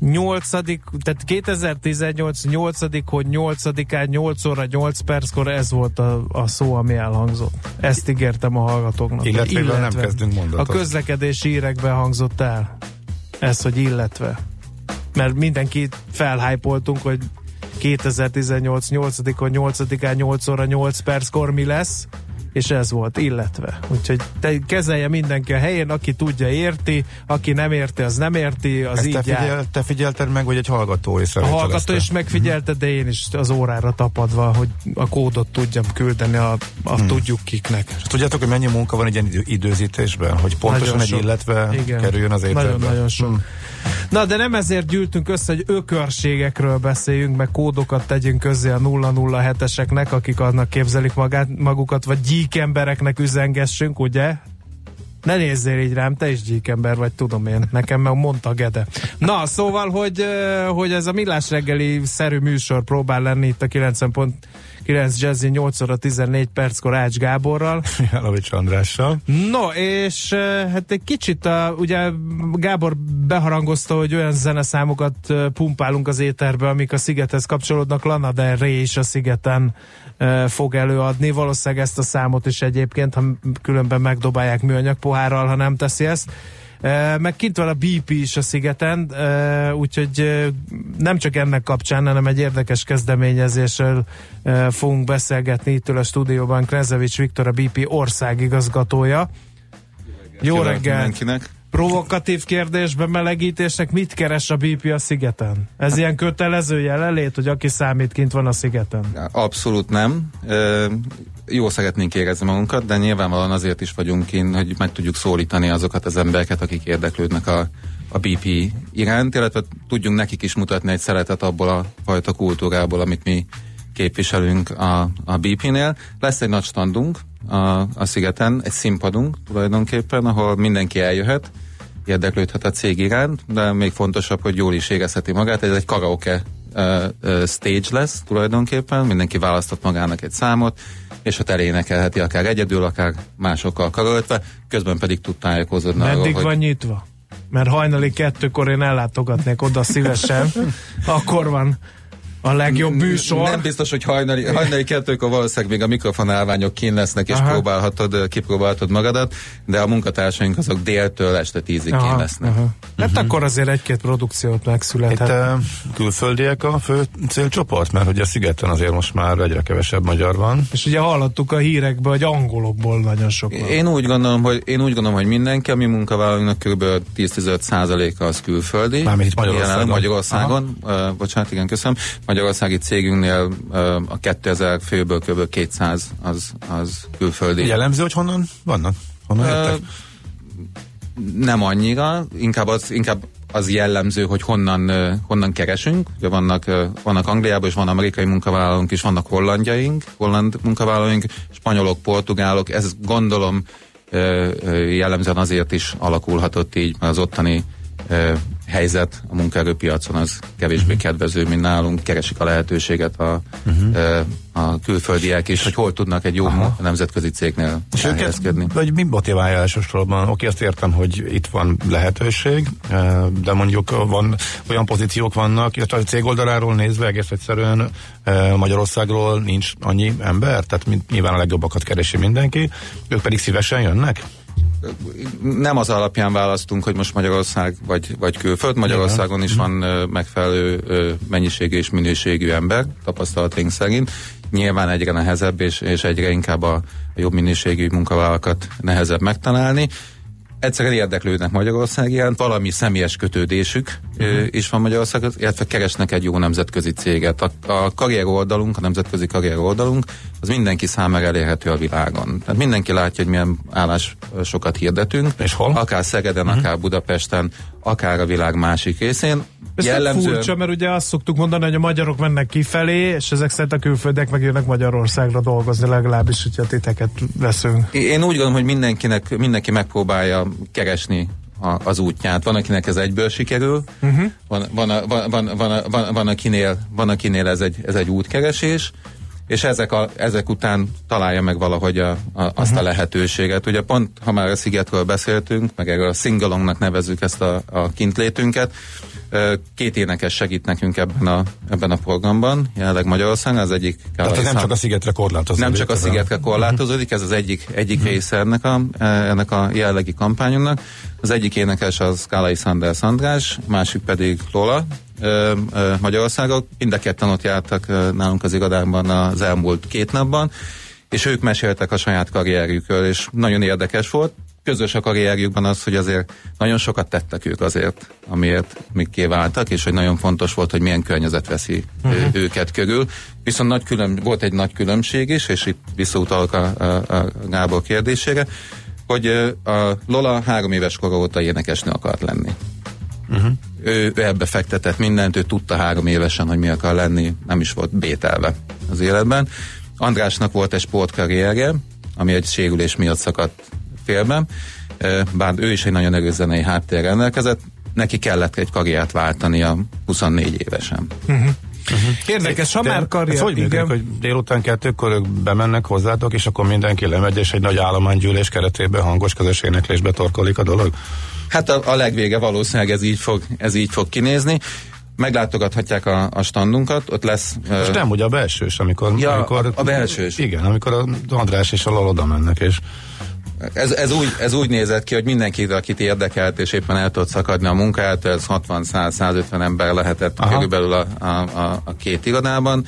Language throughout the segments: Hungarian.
nyolcadik, tehát 2018 nyolcadik, hogy nyolcadikán 8 óra 8 perckor ez volt a, a szó, ami elhangzott. Ezt ígértem a hallgatóknak. Illetve, illetve nem kezdünk mondatot. A közlekedési írekben hangzott el. Ez, hogy illetve. Mert mindenki felhájpoltunk, hogy 2018 8-on 8-án 8 óra 8 perckor mi lesz, és ez volt, illetve. Úgyhogy te kezelje mindenki a helyén, aki tudja, érti, aki nem érti, az nem érti, az Ezt így te, figyel, te figyelted meg, vagy egy hallgató A hallgató is megfigyelte, de én is az órára tapadva, hogy a kódot tudjam küldeni a, a hmm. tudjuk kiknek. És tudjátok, hogy mennyi munka van egy ilyen idő, időzítésben, hogy pontosan nagyon egy sok. illetve Igen. kerüljön az ételbe? Nagyon-nagyon sok. Hmm. Na, de nem ezért gyűltünk össze, hogy ökörségekről beszéljünk, meg kódokat tegyünk közé a 007-eseknek, akik annak képzelik magát, magukat, vagy gyík embereknek üzengessünk, ugye? Ne nézzél így rám, te is gyíkember vagy, tudom én, nekem meg mondta Gede. Na, szóval, hogy, hogy ez a millás reggeli szerű műsor próbál lenni itt a 90 pont 9 Jazzy 8 óra 14 perckor Ács Gáborral. Janovics Andrással. No, és hát egy kicsit, a, ugye Gábor beharangozta, hogy olyan zeneszámokat pumpálunk az éterbe, amik a szigethez kapcsolódnak. Lana Del Rey is a szigeten fog előadni. Valószínűleg ezt a számot is egyébként, ha különben megdobálják műanyag pohárral, ha nem teszi ezt. Meg kint van a BP is a szigeten, úgyhogy nem csak ennek kapcsán, hanem egy érdekes kezdeményezésről fogunk beszélgetni itt a stúdióban. Krezevics Viktor, a BP országigazgatója. Jó reggelt! Mindenkinek! Provokatív kérdésben melegítésnek mit keres a BP a szigeten? Ez ilyen kötelező jelenlét, hogy aki számít kint van a szigeten? Abszolút nem. Jó szeretnénk érezni magunkat, de nyilvánvalóan azért is vagyunk kint, hogy meg tudjuk szólítani azokat az embereket, akik érdeklődnek a, a BP iránt, illetve tudjunk nekik is mutatni egy szeretet abból a fajta kultúrából, amit mi képviselünk a, a BP-nél. Lesz egy nagy standunk a, a szigeten, egy színpadunk tulajdonképpen, ahol mindenki eljöhet, érdeklődhet a cég iránt, de még fontosabb, hogy jól is érezheti magát. Ez egy karaoke stage lesz tulajdonképpen, mindenki választott magának egy számot, és ott elénekelheti akár egyedül, akár másokkal karöltve, közben pedig tud tájékozódni Meddig arról, hogy... van nyitva? Mert hajnali kettőkor én ellátogatnék oda szívesen, akkor van a legjobb műsor. Nem biztos, hogy hajnali, hajnali kettőkor valószínűleg még a mikrofonálványok kín lesznek, és aha. próbálhatod, kipróbálhatod magadat, de a munkatársaink azok déltől este tízig aha, kín lesznek. Aha. Hát uh-huh. akkor azért egy-két produkciót megszülethet. Itt uh, külföldiek a fő célcsoport, mert ugye a szigeten azért most már egyre kevesebb magyar van. És ugye hallottuk a hírekből, hogy angolokból nagyon sok van. Én úgy gondolom, hogy, én úgy gondolom, hogy mindenki, ami munkavállalónak kb. 10-15 százaléka az külföldi. Mármint Magyarországon. Magyarországon. Uh, bocsánat, igen, köszönöm. Magyarországi cégünknél a 2000 főből kb. 200 az, az külföldi. Jellemző, hogy honnan vannak? Honnan jöttek? Nem annyira, inkább az, inkább az jellemző, hogy honnan, honnan keresünk. Ugye vannak, vannak Angliában, és van amerikai munkavállalóink, és vannak hollandjaink, holland munkavállalóink, spanyolok, portugálok. Ez gondolom jellemzően azért is alakulhatott így, mert az ottani helyzet a munkaerőpiacon az kevésbé uh-huh. kedvező, mint nálunk. Keresik a lehetőséget a, uh-huh. a külföldiek is, hogy hol tudnak egy jó Aha. nemzetközi cégnél elhelyezkedni. Vagy mi motiválja elsősorban? Oké, azt értem, hogy itt van lehetőség, de mondjuk van olyan pozíciók vannak, illetve a cég oldaláról nézve egész egyszerűen Magyarországról nincs annyi ember, tehát nyilván a legjobbakat keresi mindenki, ők pedig szívesen jönnek? Nem az alapján választunk, hogy most Magyarország vagy, vagy külföld. Magyarországon is van megfelelő mennyiségű és minőségű ember, tapasztalataink szerint. Nyilván egyre nehezebb, és, és egyre inkább a, a jobb minőségű munkavállalókat nehezebb megtalálni egyszerűen érdeklődnek Magyarország iránt, valami személyes kötődésük uh-huh. is van Magyarország, illetve keresnek egy jó nemzetközi céget. A, a karrier oldalunk, a nemzetközi karrier oldalunk, az mindenki számára elérhető a világon. Tehát mindenki látja, hogy milyen állás sokat hirdetünk. És hol? Akár Szegeden, uh-huh. akár Budapesten, akár a világ másik részén. Ez Jellemzően... furcsa, mert ugye azt szoktuk mondani, hogy a magyarok mennek kifelé, és ezek szerint a külföldek megjönnek Magyarországra dolgozni, legalábbis, hogyha titeket veszünk. Én úgy gondolom, hogy mindenkinek, mindenki megpróbálja keresni a, az útját. Van, akinek ez egyből sikerül, uh-huh. van, van, van, van, van, van, van, akinél, van, akinél ez egy, ez egy útkeresés, és ezek, a, ezek után találja meg valahogy a, a, azt uh-huh. a lehetőséget. Ugye pont, ha már a szigetről beszéltünk, meg erről a szingalongnak nevezzük ezt a, a kintlétünket, Két énekes segít nekünk ebben a, ebben a programban, jelenleg Magyarországon, az egyik... Tehát ez nem csak a szigetre korlátozódik. Nem csak a szigetre korlátozódik, ez az egyik, egyik uh-huh. része ennek a, ennek a jellegi kampányunknak. Az egyik énekes az Kálai Sanders András, másik pedig Lola, ö, ö, Magyarországok. Mind a ketten ott jártak ö, nálunk az irodában az elmúlt két napban, és ők meséltek a saját karrierjükről, és nagyon érdekes volt közös a karrierjükben az, hogy azért nagyon sokat tettek ők azért, amiért még kiváltak, és hogy nagyon fontos volt, hogy milyen környezet veszi uh-huh. őket körül. Viszont nagy külön, volt egy nagy különbség is, és itt visszautalok a, a, a Gábor kérdésére, hogy a Lola három éves kor óta énekesnő akart lenni. Uh-huh. Ő, ő ebbe fektetett mindent, ő tudta három évesen, hogy mi akar lenni, nem is volt bételve az életben. Andrásnak volt egy sportkarrierje, ami egy sérülés miatt szakadt félben, bár ő is egy nagyon erős zenei háttér rendelkezett, neki kellett egy karriert váltani a 24 évesen. Uh-huh. Uh-huh. Érdekes, ha már karrier... Ez hogy működik, hogy délután kettőkor ők bemennek hozzátok, és akkor mindenki lemegy, és egy nagy állománygyűlés keretében hangos közös éneklésbe torkolik a dolog? Hát a, a legvége valószínűleg ez így fog, ez így fog kinézni meglátogathatják a, a standunkat, ott lesz... Most uh, nem, ugye a belsős, amikor... Ja, amikor, a, a belsős. Igen, amikor a András és a Laloda mennek, és ez, ez, úgy, ez úgy nézett ki, hogy mindenki, akit érdekelt, és éppen el tudott szakadni a munkát, ez 60-100-150 ember lehetett Aha. körülbelül a, a, a, a két irodában.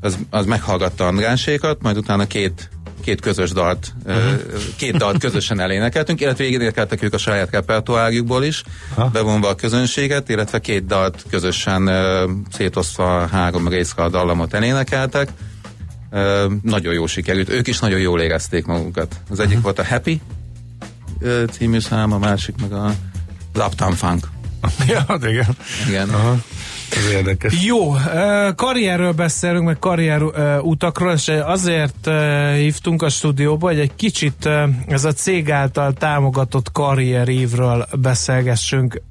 Az, az meghallgatta Andrásékat, majd utána két két közös dalt, uh-huh. két dalt közösen elénekeltünk, illetve énekeltek ők a saját repertoárjukból is, uh-huh. bevonva a közönséget, illetve két dalt közösen szétosztva három részre a dallamot elénekeltek nagyon jó sikerült. Ők is nagyon jól érezték magukat. Az egyik uh-huh. volt a Happy című szám, a másik meg a Uptown Funk. ja, hát igen. Igen. Aha. Ez érdekes. Jó, karrierről beszélünk, meg karrier utakról, és azért hívtunk a stúdióba, hogy egy kicsit ez a cég által támogatott karrierívről beszélgessünk.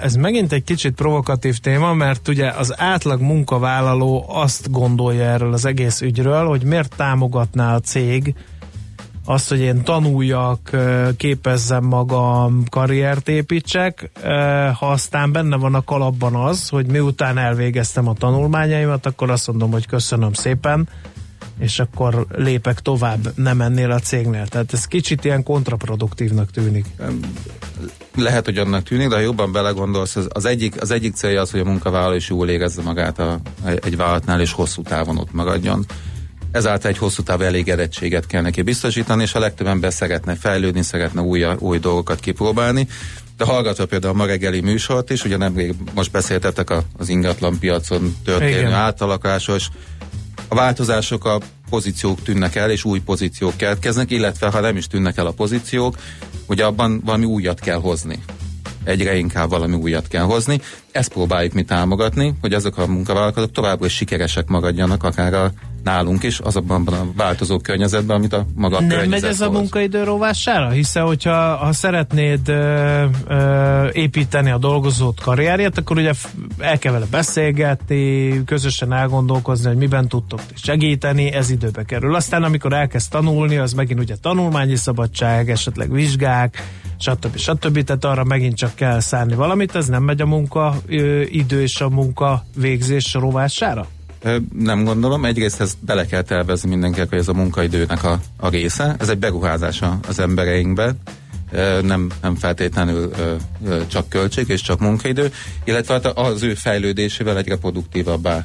Ez megint egy kicsit provokatív téma, mert ugye az átlag munkavállaló azt gondolja erről az egész ügyről, hogy miért támogatná a cég azt, hogy én tanuljak, képezzem magam, karriert építsek, ha aztán benne van a kalapban az, hogy miután elvégeztem a tanulmányaimat, akkor azt mondom, hogy köszönöm szépen, és akkor lépek tovább, nem ennél a cégnél. Tehát ez kicsit ilyen kontraproduktívnak tűnik. Lehet, hogy annak tűnik, de ha jobban belegondolsz, az, egyik, az egyik célja az, hogy a munkavállaló is jól érezze magát a, egy vállalatnál, és hosszú távon ott maradjon ezáltal egy hosszú távú elégedettséget kell neki biztosítani, és a legtöbb ember szeretne fejlődni, szeretne új, új dolgokat kipróbálni. De hallgatva például a ma reggeli műsort is, ugye nemrég most beszéltetek az ingatlan piacon történő Igen. átalakulásról, és a változások a pozíciók tűnnek el, és új pozíciók keletkeznek, illetve ha nem is tűnnek el a pozíciók, ugye abban valami újat kell hozni egyre inkább valami újat kell hozni. Ezt próbáljuk mi támogatni, hogy azok a munkavállalkozók továbbra is sikeresek maradjanak, akár a nálunk is, azokban a változó környezetben, amit a maga a Nem megy ez a munkaidő rovására? Hiszen, hogyha ha szeretnéd ö, ö, építeni a dolgozót karrierjét, akkor ugye el kell vele beszélgetni, közösen elgondolkozni, hogy miben tudtok segíteni, ez időbe kerül. Aztán, amikor elkezd tanulni, az megint ugye tanulmányi szabadság, esetleg vizsgák, stb. stb. Tehát arra megint csak kell szállni valamit, ez nem megy a munka ö, idő és a munka végzés rovására? Nem gondolom. Egyrészt ezt bele kell tervezni mindenkinek, hogy ez a munkaidőnek a, a része. Ez egy beruházása az embereinkbe. Nem, nem feltétlenül csak költség és csak munkaidő, illetve hát az ő fejlődésével egyre produktívabbá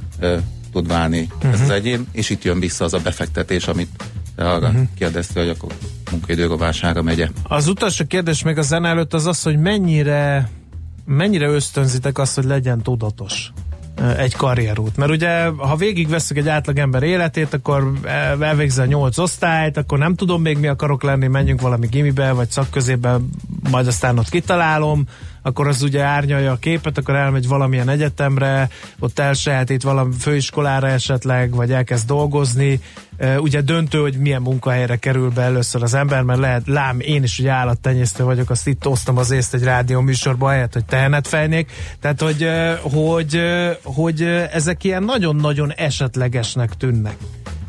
tud válni uh-huh. ez az mhm. egyén, és itt jön vissza az a befektetés, amit arra uh-huh. kérdezte, hogy akkor munkaidőrovására megye. Az utolsó kérdés még a zene előtt az az, hogy mennyire mennyire ösztönzitek azt, hogy legyen tudatos egy karrierút. Mert ugye, ha végigveszünk egy átlagember életét, akkor elvégzi a nyolc osztályt, akkor nem tudom még mi akarok lenni, menjünk valami gimibe, vagy szakközébe, majd aztán ott kitalálom, akkor az ugye árnyalja a képet, akkor elmegy valamilyen egyetemre, ott elsajátít valami főiskolára esetleg, vagy elkezd dolgozni, ugye döntő, hogy milyen munkahelyre kerül be először az ember, mert lehet, lám, én is ugye állattenyésztő vagyok, azt itt osztom az észt egy rádió műsorba, helyett, hogy tehenet fejnék. Tehát, hogy, hogy, hogy ezek ilyen nagyon-nagyon esetlegesnek tűnnek.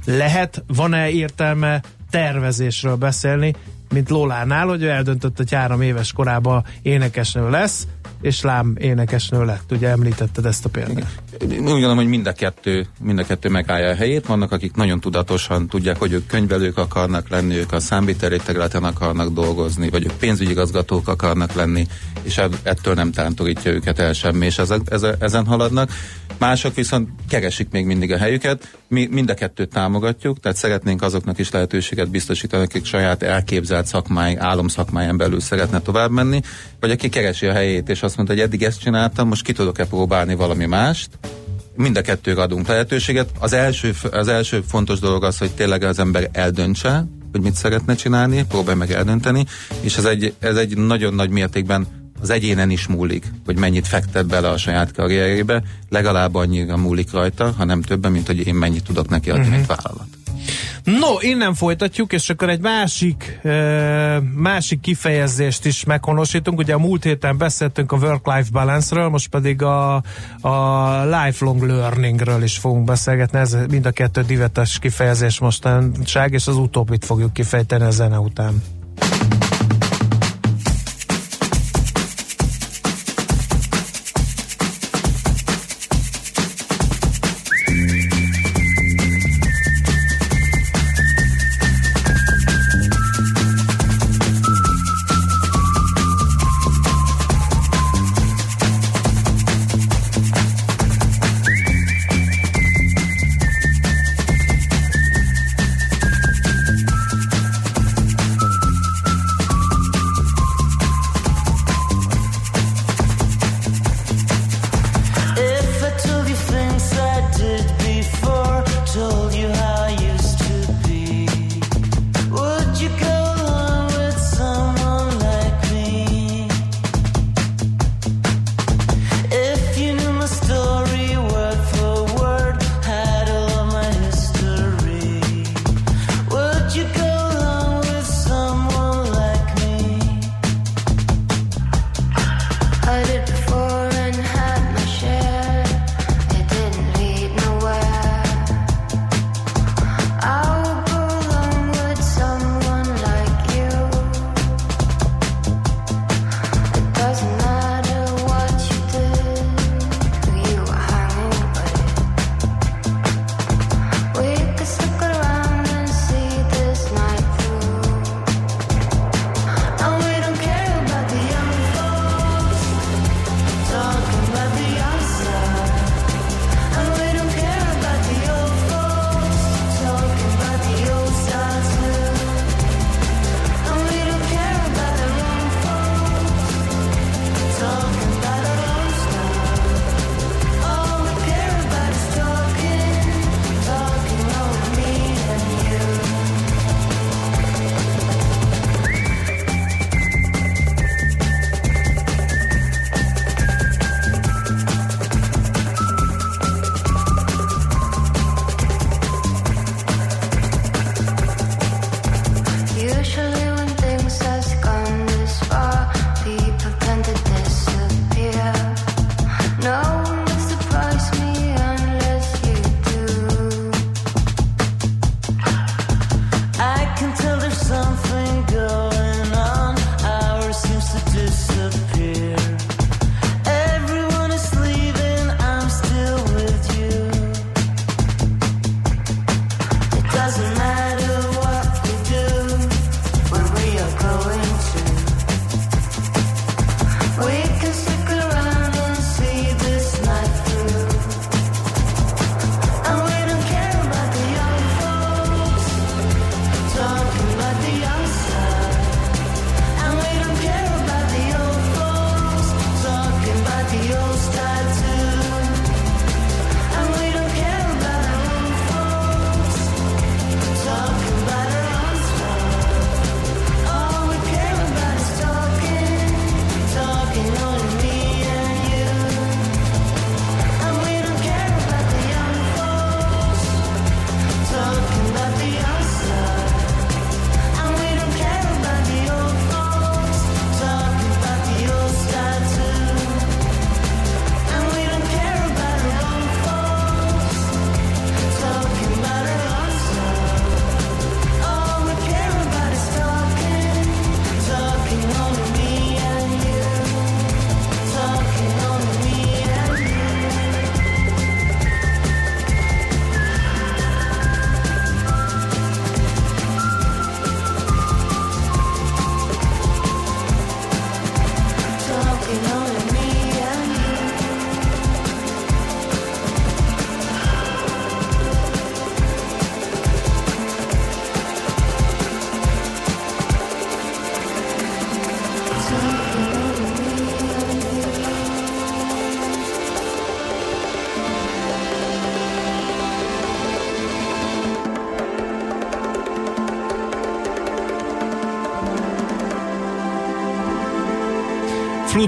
Lehet, van-e értelme tervezésről beszélni, mint Lolánál, hogy ő eldöntött, hogy három éves korában énekesnő lesz, és lám énekesnő lett, ugye említetted ezt a példát. Úgy gondolom, hogy mind a kettő, mind a kettő megállja a helyét. Vannak, akik nagyon tudatosan tudják, hogy ők könyvelők akarnak lenni, ők a számviteli területen akarnak dolgozni, vagy ők pénzügyigazgatók akarnak lenni, és ettől nem tántorítja őket el semmi, és ezen haladnak. Mások viszont keresik még mindig a helyüket. Mi mind a kettőt támogatjuk, tehát szeretnénk azoknak is lehetőséget biztosítani, akik saját elképzelt szakmány, álomszakmáján belül szeretne tovább menni, vagy aki keresi a helyét, és azt mondta, hogy eddig ezt csináltam, most ki tudok-e próbálni valami mást. Mind a kettőre adunk lehetőséget. Az első, az első fontos dolog az, hogy tényleg az ember eldöntse, hogy mit szeretne csinálni, próbálj meg eldönteni, és ez egy, ez egy nagyon nagy mértékben az egyénen is múlik, hogy mennyit fektet bele a saját karrierébe, legalább annyira múlik rajta, ha nem többen, mint hogy én mennyit tudok neki adni, uh-huh. mint vállalat. No, innen folytatjuk, és akkor egy másik, másik kifejezést is meghonosítunk. Ugye a múlt héten beszéltünk a work-life balance-ről, most pedig a, a lifelong learningről is fogunk beszélgetni. Ez mind a kettő divetes kifejezés mostanság, és az utóbbit fogjuk kifejteni a zene után.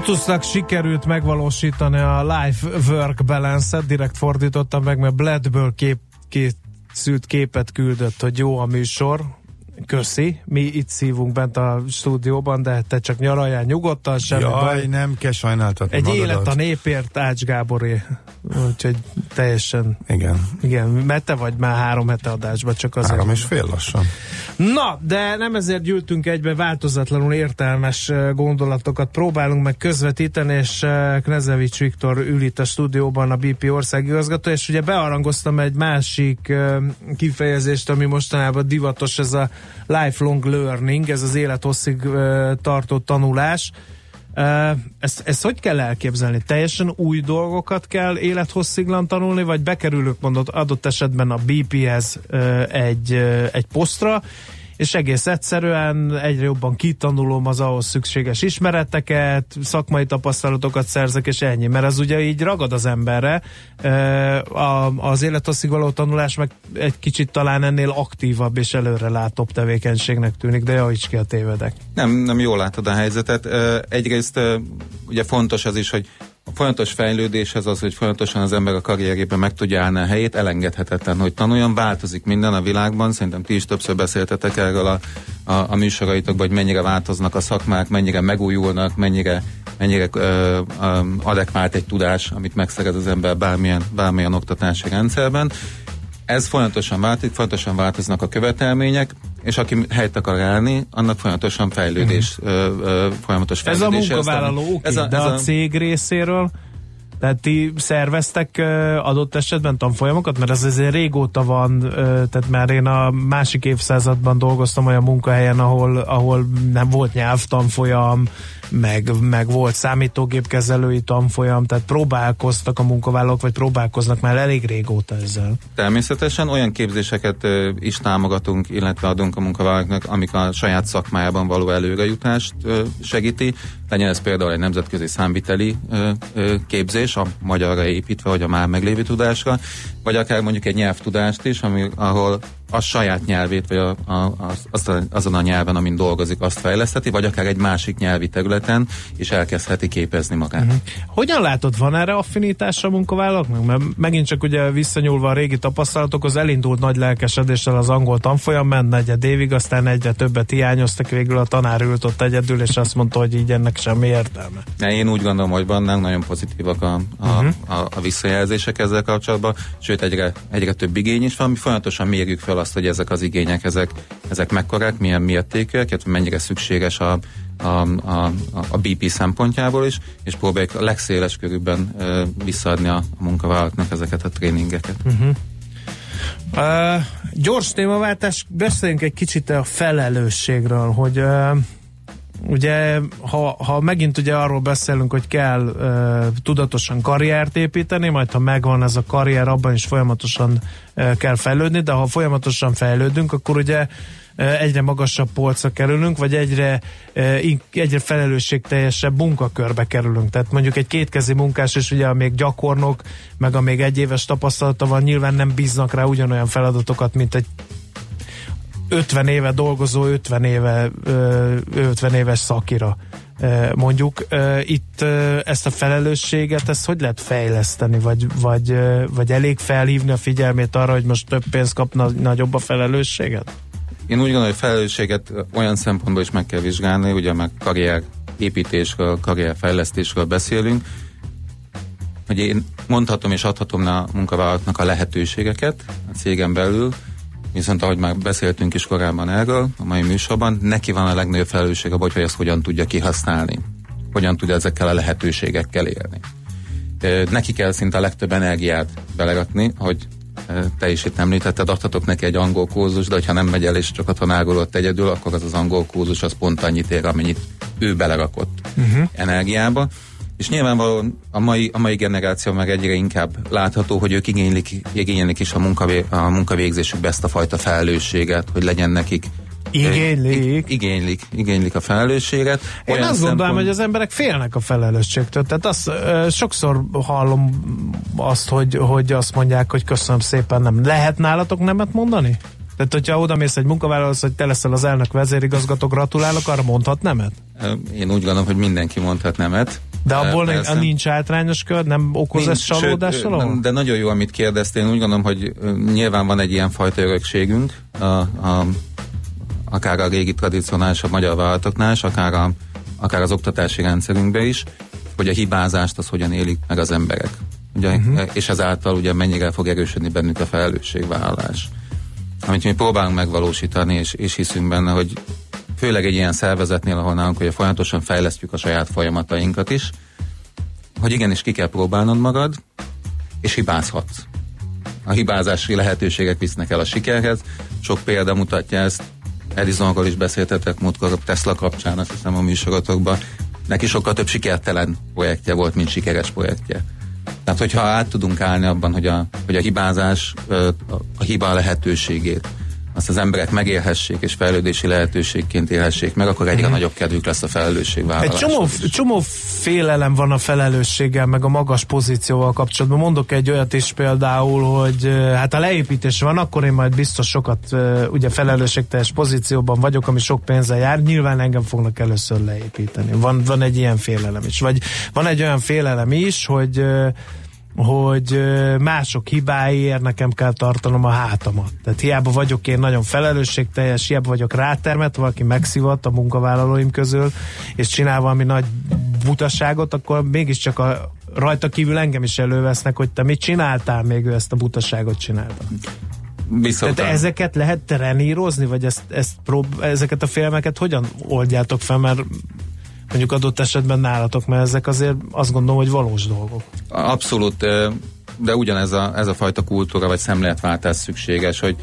Flutusnak sikerült megvalósítani a life work balance-et, direkt fordítottam meg, mert Bledből kép, készült képet küldött, hogy jó a műsor, Köszi, mi itt szívunk bent a stúdióban, de te csak nyaraljál nyugodtan, semmi Jaj, baj. nem kell sajnáltatni Egy magadat. élet a népért, Ács Gáboré. Úgyhogy teljesen, Igen, igen, mert te vagy már három hete adásban, csak azért. három és fél lassan. Na, de nem ezért gyűltünk egybe változatlanul értelmes gondolatokat próbálunk meg közvetíteni, és Knezevics Viktor ül itt a stúdióban, a BP országigazgató, és ugye bearangoztam egy másik kifejezést, ami mostanában divatos, ez a lifelong learning, ez az élethosszig tartó tanulás. Ezt, ezt hogy kell elképzelni? Teljesen új dolgokat kell élethossziglan tanulni, vagy bekerülök mondott adott esetben a uh, egy, egy posztra, és egész egyszerűen egyre jobban kitanulom az ahhoz szükséges ismereteket, szakmai tapasztalatokat szerzek, és ennyi. Mert az ugye így ragad az emberre. Az élethosszig való tanulás meg egy kicsit talán ennél aktívabb és előre látóbb tevékenységnek tűnik, de javíts ki a tévedek. Nem, nem jól látod a helyzetet. Egyrészt ugye fontos az is, hogy folyamatos fejlődéshez az, hogy folyamatosan az ember a karrierében meg tudja állni a helyét, elengedhetetlen, hogy tanuljon, változik minden a világban, szerintem ti is többször beszéltetek erről a, a, a műsoraitokban, hogy mennyire változnak a szakmák, mennyire megújulnak, mennyire, mennyire ö, ö, adekvált egy tudás, amit megszerez az ember bármilyen, bármilyen oktatási rendszerben. Ez folyamatosan változik, folyamatosan változnak a követelmények, és aki helyt akar állni, annak folyamatosan fejlődés, mm. ö, ö, folyamatos Ez a fejlődés. munkavállaló, oké, ez a, de ez a, a cég részéről tehát ti szerveztek adott esetben tanfolyamokat? Mert ez azért régóta van, tehát már én a másik évszázadban dolgoztam olyan munkahelyen, ahol, ahol nem volt nyelvtanfolyam, meg, meg volt számítógépkezelői tanfolyam, tehát próbálkoztak a munkavállalók, vagy próbálkoznak már elég régóta ezzel. Természetesen olyan képzéseket is támogatunk, illetve adunk a munkavállalóknak, amik a saját szakmájában való előrejutást segíti. Legyen ez például egy nemzetközi számviteli ö, képzés, a magyarra építve, vagy a már meglévő tudásra, vagy akár mondjuk egy nyelvtudást is, ami, ahol a saját nyelvét, vagy a, a, az, azon a nyelven, amin dolgozik, azt fejleszteti, vagy akár egy másik nyelvi területen, és elkezdheti képezni magát. Uh-huh. Hogyan látod, van erre affinitásra a munkavállalóknak? Mert megint csak ugye visszanyúlva a régi tapasztalatokhoz elindult nagy lelkesedéssel az angol tanfolyam, ment negyed évig, aztán egyre többet hiányoztak, végül a tanár ült ott egyedül, és azt mondta, hogy így ennek semmi értelme. De én úgy gondolom, hogy vannak nagyon pozitívak a, a, uh-huh. a, a visszajelzések ezzel kapcsolatban, sőt egyre, egyre több igény is van, mi folyamatosan mérjük fel azt, hogy ezek az igények, ezek, ezek mekkorák, milyen mértékűek, illetve mennyire szükséges a, a, a, a BP szempontjából is, és próbáljuk a legszéles körülben uh, visszaadni a, a munkavállalóknak ezeket a tréningeket. Uh-huh. Uh, gyors témaváltás, beszéljünk egy kicsit a felelősségről, hogy uh, ugye, ha, ha megint ugye arról beszélünk, hogy kell uh, tudatosan karriert építeni, majd ha megvan ez a karrier, abban is folyamatosan uh, kell fejlődni, de ha folyamatosan fejlődünk, akkor ugye uh, egyre magasabb polcra kerülünk, vagy egyre, uh, egyre felelősségteljesebb munkakörbe kerülünk. Tehát mondjuk egy kétkezi munkás, és ugye még gyakornok, meg a még egy éves tapasztalata van, nyilván nem bíznak rá ugyanolyan feladatokat, mint egy 50 éve dolgozó, 50 éve 50 éves szakira mondjuk. Itt ezt a felelősséget, ezt hogy lehet fejleszteni, vagy, vagy, vagy elég felhívni a figyelmét arra, hogy most több pénzt kapna, nagyobb a felelősséget? Én úgy gondolom, hogy felelősséget olyan szempontból is meg kell vizsgálni, ugye meg karrier építésről, karrierfejlesztésről beszélünk, hogy én mondhatom és adhatom a munkavállalóknak a lehetőségeket a cégen belül, Viszont ahogy már beszéltünk is korábban erről, a mai műsorban, neki van a legnagyobb felelősség abban, hogy ezt hogyan tudja kihasználni. Hogyan tudja ezekkel a lehetőségekkel élni. Neki kell szinte a legtöbb energiát belerakni, hogy te is itt említetted, adhatok neki egy angol kurzus, de ha nem megy el és csak a tanárolott egyedül, akkor az az angol kurzus az pont annyit ér, amennyit ő belerakott uh-huh. energiába. És nyilvánvalóan a mai, a mai generáció meg egyre inkább látható, hogy ők igénylik, igénylik is a, munkavé, a munkavégzésükbe ezt a fajta felelősséget, hogy legyen nekik Igénylik. Igénylik, igénylik a felelősséget. Én Olyan azt szempont... gondolom, hogy az emberek félnek a felelősségtől. Tehát azt, sokszor hallom azt, hogy, hogy azt mondják, hogy köszönöm szépen, nem lehet nálatok nemet mondani? Tehát, hogyha oda mész egy munkavállalóhoz, hogy te leszel az elnök vezérigazgató, gratulálok, arra mondhat nemet? Én úgy gondolom, hogy mindenki mondhat nemet. De abból Persze. nincs áltrányos kör, nem okoz nincs, ez csalódás De nagyon jó, amit kérdeztél. Én úgy gondolom, hogy nyilván van egy ilyen fajta örökségünk, a, a, akár a régi tradicionális a magyar vállalatoknál, és akár, a, akár az oktatási rendszerünkben is, hogy a hibázást az hogyan élik meg az emberek. Ugye, uh-huh. És ezáltal ugye mennyire fog erősödni bennük a felelősségvállalás. Amit mi próbálunk megvalósítani, és, és hiszünk benne, hogy főleg egy ilyen szervezetnél, ahol nálunk ugye folyamatosan fejlesztjük a saját folyamatainkat is, hogy igenis ki kell próbálnod magad, és hibázhatsz. A hibázási lehetőségek visznek el a sikerhez. Sok példa mutatja ezt. Edisonról is beszéltetek múltkor a Tesla kapcsán, azt hiszem a műsorotokban. Neki sokkal több sikertelen projektje volt, mint sikeres projektje. Tehát, hogyha át tudunk állni abban, hogy a, hogy a hibázás, a hiba lehetőségét azt az emberek megélhessék és fejlődési lehetőségként élhessék meg, akkor egyre mm. nagyobb kedvük lesz a felelősségvállaláshoz. Egy csomó, csomó félelem van a felelősséggel, meg a magas pozícióval kapcsolatban. Mondok egy olyat is például, hogy hát a leépítés van, akkor én majd biztos sokat ugye felelősségteljes pozícióban vagyok, ami sok pénzzel jár, nyilván engem fognak először leépíteni. Van, van egy ilyen félelem is. Vagy van egy olyan félelem is, hogy hogy mások hibáiért nekem kell tartanom a hátamat. Tehát hiába vagyok én nagyon felelősségteljes, hiába vagyok rátermet, valaki megszivat a munkavállalóim közül, és csinál valami nagy butaságot, akkor mégiscsak a, rajta kívül engem is elővesznek, hogy te mit csináltál, még ő ezt a butaságot csinálta. Viszont Tehát ezeket lehet trenírozni, vagy ezt, ezt prób- ezeket a filmeket hogyan oldjátok fel, mert mondjuk adott esetben nálatok, mert ezek azért azt gondolom, hogy valós dolgok. Abszolút, de ugyanez a, ez a fajta kultúra vagy szemléletváltás szükséges, hogy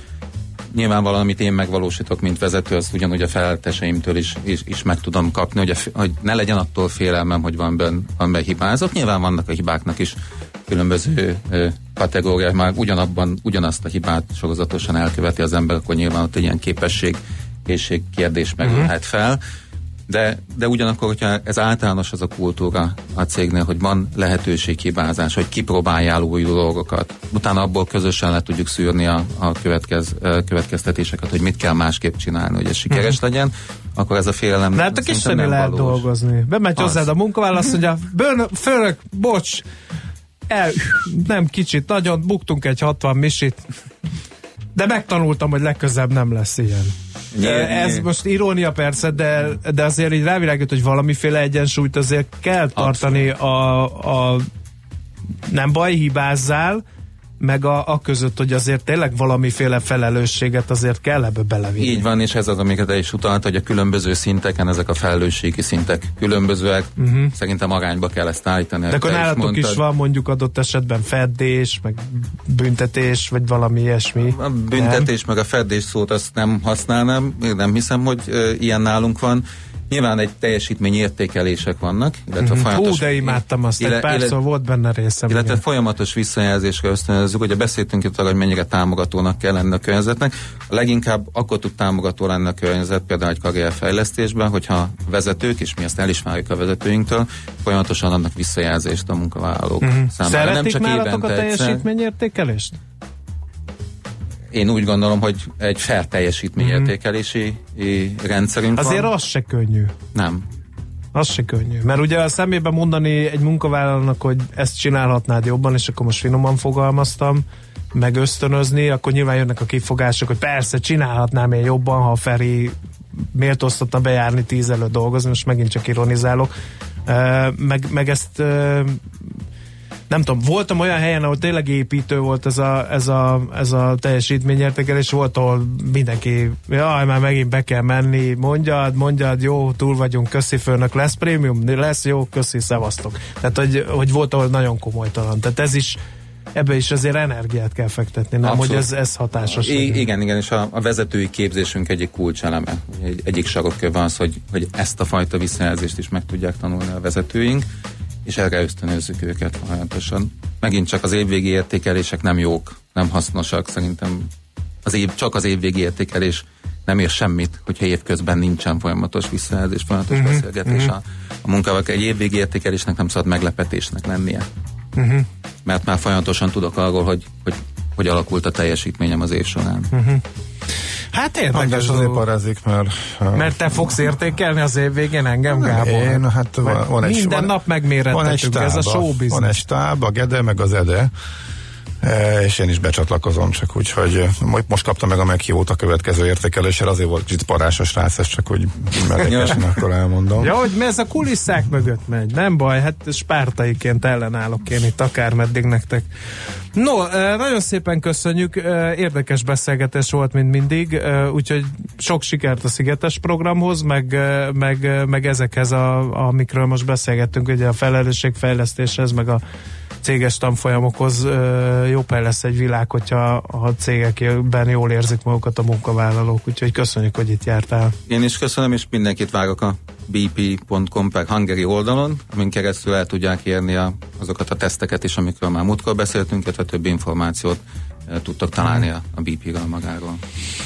nyilvánvalóan, amit én megvalósítok, mint vezető, az ugyanúgy a felelteseimtől is, is, is meg tudom kapni, hogy, a, hogy ne legyen attól félelmem, hogy van benne, van benne hibázat. Nyilván vannak a hibáknak is különböző ö, kategóriák, már ugyanabban, ugyanazt a hibát sorozatosan elköveti az ember, akkor nyilván ott egy ilyen képesség, készség kérdés megülhet uh-huh. fel de, de ugyanakkor, hogyha ez általános az a kultúra a cégnél, hogy van lehetőség hibázás, hogy kipróbáljál új dolgokat, utána abból közösen le tudjuk szűrni a, a következ, következtetéseket, hogy mit kell másképp csinálni, hogy ez sikeres uh-huh. legyen, akkor ez a félelem De hát a nem lehet valós. dolgozni. Bemegy hozzád a munkavállaló, azt mondja, főnök, bocs, el, nem kicsit, nagyon, buktunk egy 60 misit, de megtanultam, hogy legközebb nem lesz ilyen. Nyilván. Ez most irónia persze, de, de azért így rávilágít, hogy valamiféle egyensúlyt azért kell tartani a, a nem baj, hibázzál, meg a, a között, hogy azért tényleg valamiféle felelősséget azért kell ebbe belevinni. Így van, és ez az, amiket el is utalt, hogy a különböző szinteken ezek a felelősségi szintek különbözőek. Uh-huh. Szerintem arányba kell ezt állítani. De akkor nálatok is, is van mondjuk adott esetben feddés, meg büntetés, vagy valami ilyesmi. A büntetés, nem? meg a feddés szót azt nem használnám, nem hiszem, hogy uh, ilyen nálunk van. Nyilván egy teljesítmény értékelések vannak, illetve mm-hmm. folyamatos... Hú, de imádtam azt, illet, egy párszor volt benne részem. Illetve igen. folyamatos visszajelzésre ösztönözzük, hogy beszéltünk itt arra, hogy mennyire támogatónak kell lenni a környezetnek. A leginkább akkor tud támogató lenni a környezet, például egy karrierfejlesztésben, hogyha vezetők, és mi ezt elismerjük a vezetőinktől, folyamatosan adnak visszajelzést a munkavállalók mm-hmm. számára. Szeretik nem csak a teljesítményértékelést? Én úgy gondolom, hogy egy fair teljesítményértékelési mm. rendszerünk Azért van. az se könnyű. Nem. Az se könnyű. Mert ugye a szemébe mondani egy munkavállalónak, hogy ezt csinálhatnád jobban, és akkor most finoman fogalmaztam, meg ösztönözni, akkor nyilván jönnek a kifogások, hogy persze csinálhatnám én jobban, ha a Feri méltóztatna bejárni tíz előtt dolgozni, most megint csak ironizálok. Meg, meg ezt nem tudom, voltam olyan helyen, ahol tényleg építő volt ez a, ez a, ez a teljesítményértékelés, volt, ahol mindenki, jaj, már megint be kell menni, mondjad, mondjad, jó, túl vagyunk, köszi főnök, lesz prémium, lesz, jó, köszi, szevasztok. Tehát, hogy, hogy volt, ahol nagyon komolytalan. Tehát ez is, ebbe is azért energiát kell fektetni, nem, Abszolút. hogy ez, ez hatásos. I- igen, igen, és a, a vezetői képzésünk egyik kulcseleme, egy, egyik sarokköve az, hogy, hogy ezt a fajta visszajelzést is meg tudják tanulni a vezetőink, és erre ösztönözzük őket folyamatosan. Megint csak az évvégi értékelések nem jók, nem hasznosak, szerintem az év, csak az évvégi értékelés nem ér semmit, hogyha évközben nincsen folyamatos visszajelzés, folyamatos uh-huh, beszélgetés uh-huh. a, a munkával. Egy évvégi értékelésnek nem szabad meglepetésnek lennie. Uh-huh. Mert már folyamatosan tudok arról, hogy, hogy hogy alakult a teljesítményem az év során. Uh-huh. Hát érdekes. azért parázik, mert... Mert te fogsz értékelni az év végén engem, Gábor? Én, hát van, van egy... Minden van, nap megmérettetünk, ez a showbiznisz. Van egy stáb, a Gede, meg az Ede, és én is becsatlakozom, csak úgy, hogy most kaptam meg a meghívót a következő értékelésre, azért volt kicsit parásos rác, ez csak úgy melegesen akkor elmondom. Ja, hogy ez a kulisszák mögött megy, nem baj, hát spártaiként ellenállok én itt akármeddig nektek. No, nagyon szépen köszönjük, érdekes beszélgetés volt, mint mindig, úgyhogy sok sikert a Szigetes programhoz, meg, meg, meg ezekhez, a, amikről most beszélgettünk, ugye a felelősségfejlesztéshez, meg a céges tanfolyamokhoz jobb lesz egy világ, hogyha a cégekben jól érzik magukat a munkavállalók, úgyhogy köszönjük, hogy itt jártál. Én is köszönöm, és mindenkit várok a bp.com per hungary oldalon, amin keresztül el tudják érni a, azokat a teszteket is, amikről már múltkor beszéltünk, illetve több információt tudtak találni a, a BP-ről magáról.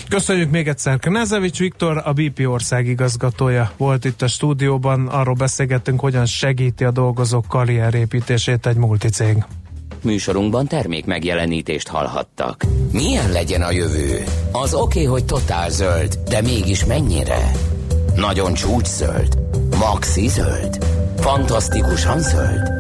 Köszönjük még egyszer. Knezevics Viktor, a BP ország igazgatója volt itt a stúdióban. Arról beszélgettünk, hogyan segíti a dolgozók karrierépítését egy multicég. Műsorunkban termék megjelenítést hallhattak. Milyen legyen a jövő? Az oké, okay, hogy totál zöld, de mégis mennyire? Nagyon csúcs zöld? Maxi zöld? Fantasztikusan zöld?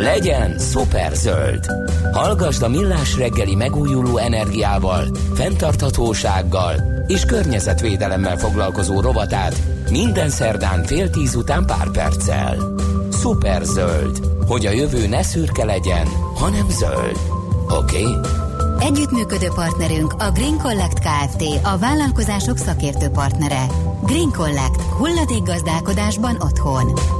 Legyen szuper zöld! Hallgasd a Millás reggeli megújuló energiával, fenntarthatósággal és környezetvédelemmel foglalkozó rovatát minden szerdán fél tíz után pár perccel. Szuper zöld, hogy a jövő ne szürke legyen, hanem zöld. Oké? Okay? Együttműködő partnerünk a Green Collect Kft. a vállalkozások szakértő partnere. Green Collect. Hulladék gazdálkodásban otthon.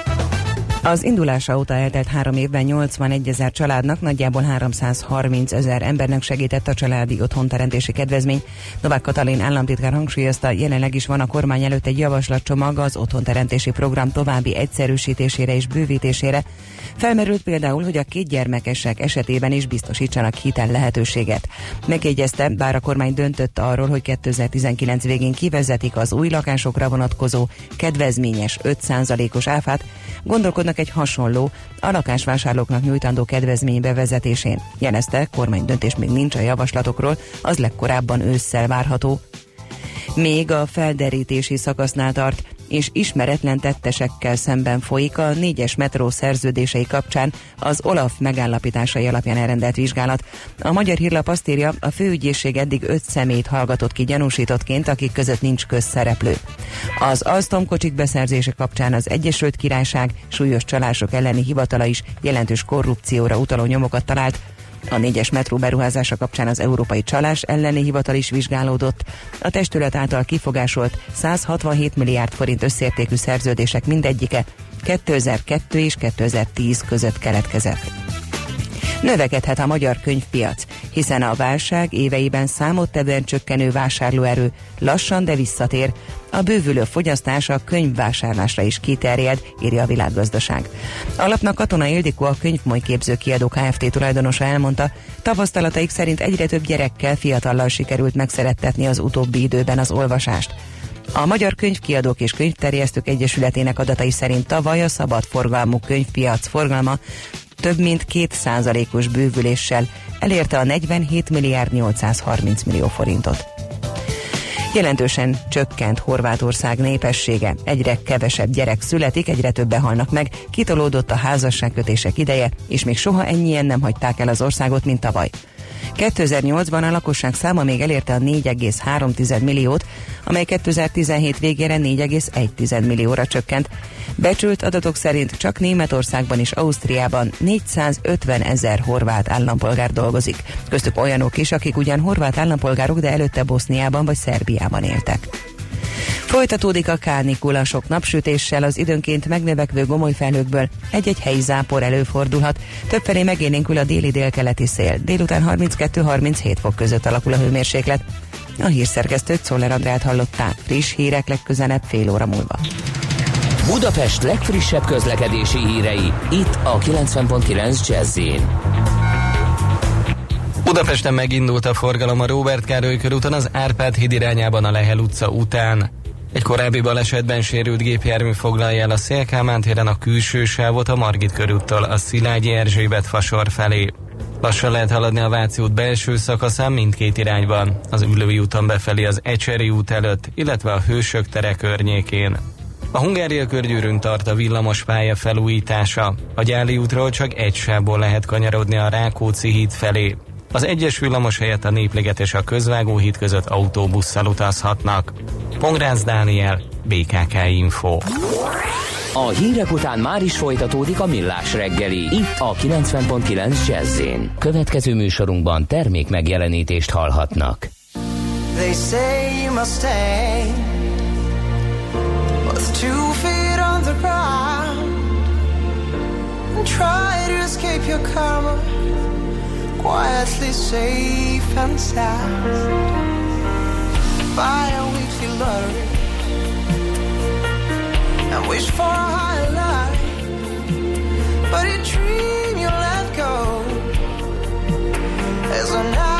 Az indulása óta eltelt három évben 81 ezer családnak, nagyjából 330 ezer embernek segített a családi otthonteremtési kedvezmény. Novák Katalin államtitkár hangsúlyozta, jelenleg is van a kormány előtt egy javaslatcsomag az otthonteremtési program további egyszerűsítésére és bővítésére. Felmerült például, hogy a két gyermekesek esetében is biztosítsanak hitel lehetőséget. Megjegyezte, bár a kormány döntött arról, hogy 2019 végén kivezetik az új lakásokra vonatkozó kedvezményes 5%-os áfát, gondolkodnak egy hasonló, a lakásvásárlóknak nyújtandó kedvezmény bevezetésén. Jelezte, kormány döntés még nincs a javaslatokról, az legkorábban ősszel várható. Még a felderítési szakasznál tart, és ismeretlen tettesekkel szemben folyik a négyes metró szerződései kapcsán az Olaf megállapításai alapján elrendelt vizsgálat. A Magyar Hírlap azt írja, a főügyészség eddig öt szemét hallgatott ki gyanúsítottként, akik között nincs közszereplő. Az Alstom kocsik beszerzése kapcsán az Egyesült Királyság súlyos csalások elleni hivatala is jelentős korrupcióra utaló nyomokat talált, a négyes metró beruházása kapcsán az Európai Csalás elleni hivatal is vizsgálódott. A testület által kifogásolt 167 milliárd forint összértékű szerződések mindegyike 2002 és 2010 között keletkezett. Növekedhet a magyar könyvpiac, hiszen a válság éveiben számottevően csökkenő vásárlóerő lassan, de visszatér. A bővülő fogyasztás a könyvvásárlásra is kiterjed, írja a világgazdaság. Alapnak Katona Ildikó a könyvmolyképző kiadó Kft. tulajdonosa elmondta, tapasztalataik szerint egyre több gyerekkel, fiatallal sikerült megszerettetni az utóbbi időben az olvasást. A Magyar Könyvkiadók és Könyvterjesztők Egyesületének adatai szerint tavaly a szabad forgalmú könyvpiac forgalma több mint 2%-os bővüléssel elérte a 47 milliárd 830 millió forintot. Jelentősen csökkent Horvátország népessége, egyre kevesebb gyerek születik, egyre többen halnak meg, kitolódott a házasságkötések ideje, és még soha ennyien nem hagyták el az országot, mint tavaly. 2008-ban a lakosság száma még elérte a 4,3 milliót, amely 2017 végére 4,1 millióra csökkent. Becsült adatok szerint csak Németországban és Ausztriában 450 ezer horvát állampolgár dolgozik. Köztük olyanok is, akik ugyan horvát állampolgárok, de előtte Boszniában vagy Szerbiában éltek. Folytatódik a kánikula sok napsütéssel, az időnként megnövekvő gomolyfelhőkből egy-egy helyi zápor előfordulhat. Többfelé megélénkül a déli délkeleti szél. Délután 32-37 fok között alakul a hőmérséklet. A hírszerkesztőt Szoller Andrát hallották. Friss hírek legközelebb fél óra múlva. Budapest legfrissebb közlekedési hírei, itt a 90.9 jazz Budapesten megindult a forgalom a Robert Károly körúton az Árpád híd irányában a Lehel utca után. Egy korábbi balesetben sérült gépjármű foglalja el a Szélkámán téren a külső sávot a Margit körúttól a Szilágyi Erzsébet fasor felé. Lassan lehet haladni a Váci út belső szakaszán mindkét irányban, az Ülői úton befelé az Ecseri út előtt, illetve a Hősök tere környékén. A Hungária körgyűrűn tart a villamos pálya felújítása. A Gyáli útról csak egy sávból lehet kanyarodni a Rákóczi híd felé. Az egyes villamos helyett a Népliget és a Közvágó híd között autóbusszal utazhatnak. Pongrász Dániel, BKK Info. A hírek után már is folytatódik a millás reggeli, itt a 90.9 jazz Következő műsorunkban termék megjelenítést hallhatnak. They say you must stay With two feet on the ground And try to escape your karma Quietly safe and sound Buy a weekly lottery and wish for a higher life. But a dream you let go is a knife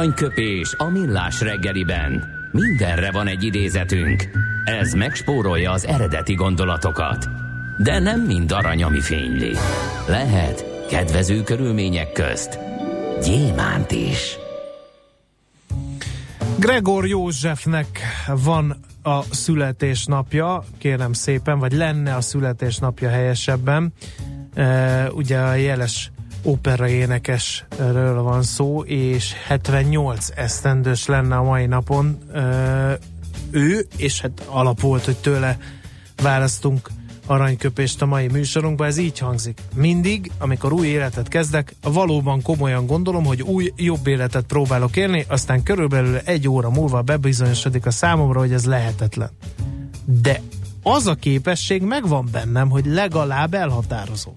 Aranyköpés a millás reggeliben. Mindenre van egy idézetünk. Ez megspórolja az eredeti gondolatokat. De nem mind arany, ami fényli. Lehet kedvező körülmények közt gyémánt is. Gregor Józsefnek van a születésnapja, kérem szépen, vagy lenne a születésnapja helyesebben. E, ugye a jeles opera énekesről van szó, és 78 esztendős lenne a mai napon ő, és hát alap volt, hogy tőle választunk aranyköpést a mai műsorunkban, ez így hangzik. Mindig, amikor új életet kezdek, valóban komolyan gondolom, hogy új, jobb életet próbálok élni, aztán körülbelül egy óra múlva bebizonyosodik a számomra, hogy ez lehetetlen. De az a képesség megvan bennem, hogy legalább elhatározom.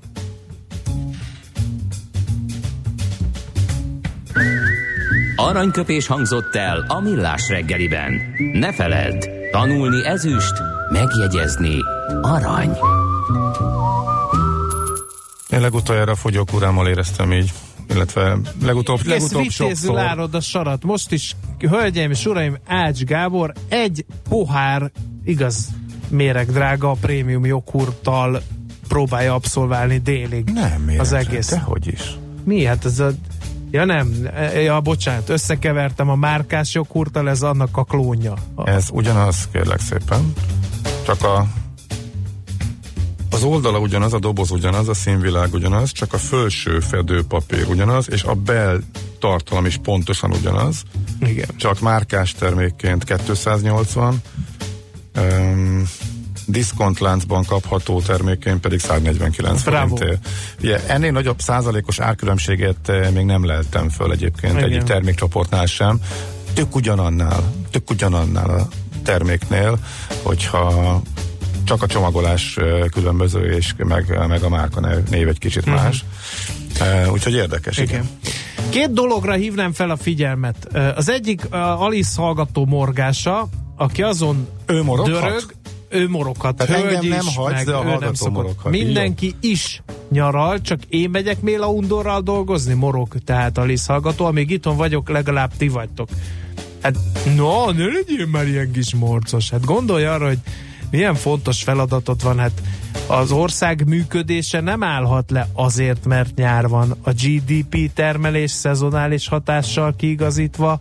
Aranyköpés hangzott el a millás reggeliben. Ne feledd, tanulni ezüst, megjegyezni arany. Én legutoljára fogyók urámmal éreztem így, illetve legutóbb, Kész legutóbb sokszor. árod a sarat. Most is, hölgyeim és uraim, Ács Gábor egy pohár, igaz, méreg drága, a prémium joghurttal próbálja abszolválni délig Nem, miért? az egész. Dehogy is. Mi? Hát ez a... Ja nem, ja bocsánat, összekevertem a márkás joghurttal, ez annak a klónja. A, Ez ugyanaz, kérlek szépen. Csak a az oldala ugyanaz, a doboz ugyanaz, a színvilág ugyanaz, csak a felső fedőpapír ugyanaz, és a bel tartalom is pontosan ugyanaz, igen. csak márkás termékként 280, um, diszkontláncban kapható termékként pedig 149 Bravo. forintért. Ugye, ennél nagyobb százalékos árkülönbséget eh, még nem leltem föl egyébként Igen. egyik termékcsoportnál sem. Tök ugyanannál, tök ugyanannál a terméknél, hogyha csak a csomagolás eh, különböző, és meg, meg a márka név egy kicsit Mhm. más. Eh, Úgyhogy érdekes, igen. Igen. Két dologra hívnám fel a figyelmet. Az egyik a Alice hallgató morgása, aki azon Ő moroghat? dörög, ő moroghat. Tehát hölgy engem nem is, hagysz, meg de a hallgató moroghat. Mindenki is nyaral, csak én megyek Méla Undorral dolgozni, morog, tehát Alice hallgató, amíg itthon vagyok, legalább ti vagytok. Hát, no, ne legyél már ilyen kis morcos. Hát gondolj arra, hogy milyen fontos feladatot van, hát az ország működése nem állhat le azért, mert nyár van. A GDP termelés szezonális hatással kiigazítva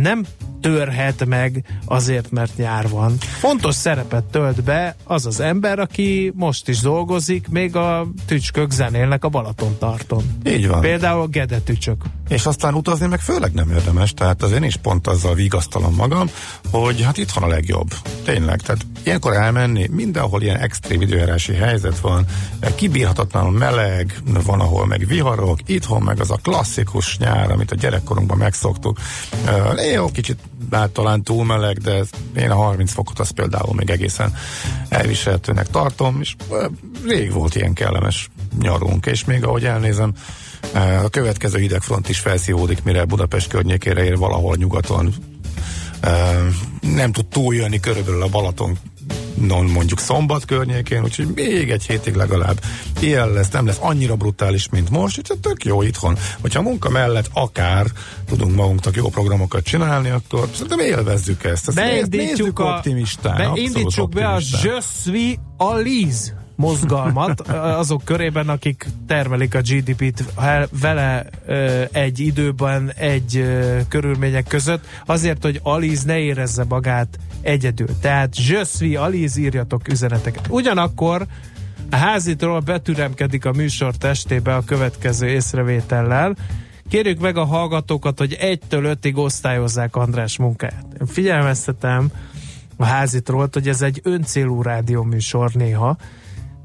nem törhet meg azért, mert nyár van. Fontos szerepet tölt be az az ember, aki most is dolgozik, még a tücskök zenélnek a Balatontarton. Így van. Például a Gede tücsök. És aztán utazni meg főleg nem érdemes, tehát az én is pont azzal vigasztalom magam, hogy hát itt van a legjobb. Tényleg, tehát ilyenkor elmenni, mindenhol ilyen extrém időjárási helyzet van, kibírhatatlanul meleg, van ahol meg viharok, itthon meg az a klasszikus nyár, amit a gyerekkorunkban megszoktuk. Jó, kicsit hát talán túl meleg, de én a 30 fokot az például még egészen elviselhetőnek tartom, és rég volt ilyen kellemes nyarunk, és még ahogy elnézem, a következő hidegfront is felszívódik, mire Budapest környékére ér valahol nyugaton. Nem tud túljönni körülbelül a Balaton non mondjuk szombat környékén, úgyhogy még egy hétig legalább ilyen lesz, nem lesz annyira brutális, mint most, úgyhogy tök jó itthon. Hogyha a munka mellett akár tudunk magunknak jó programokat csinálni, akkor szerintem élvezzük ezt. ezt Beindítjuk, a, optimistán. beindítsuk be a. Je suis mozgalmat azok körében, akik termelik a GDP-t vele egy időben, egy körülmények között, azért, hogy Aliz ne érezze magát egyedül. Tehát suis Aliz, írjatok üzeneteket. Ugyanakkor a házitról betüremkedik a műsor testébe a következő észrevétellel. Kérjük meg a hallgatókat, hogy egytől ötig osztályozzák András munkáját. Én Figyelmeztetem a házitról, hogy ez egy öncélú rádióműsor néha,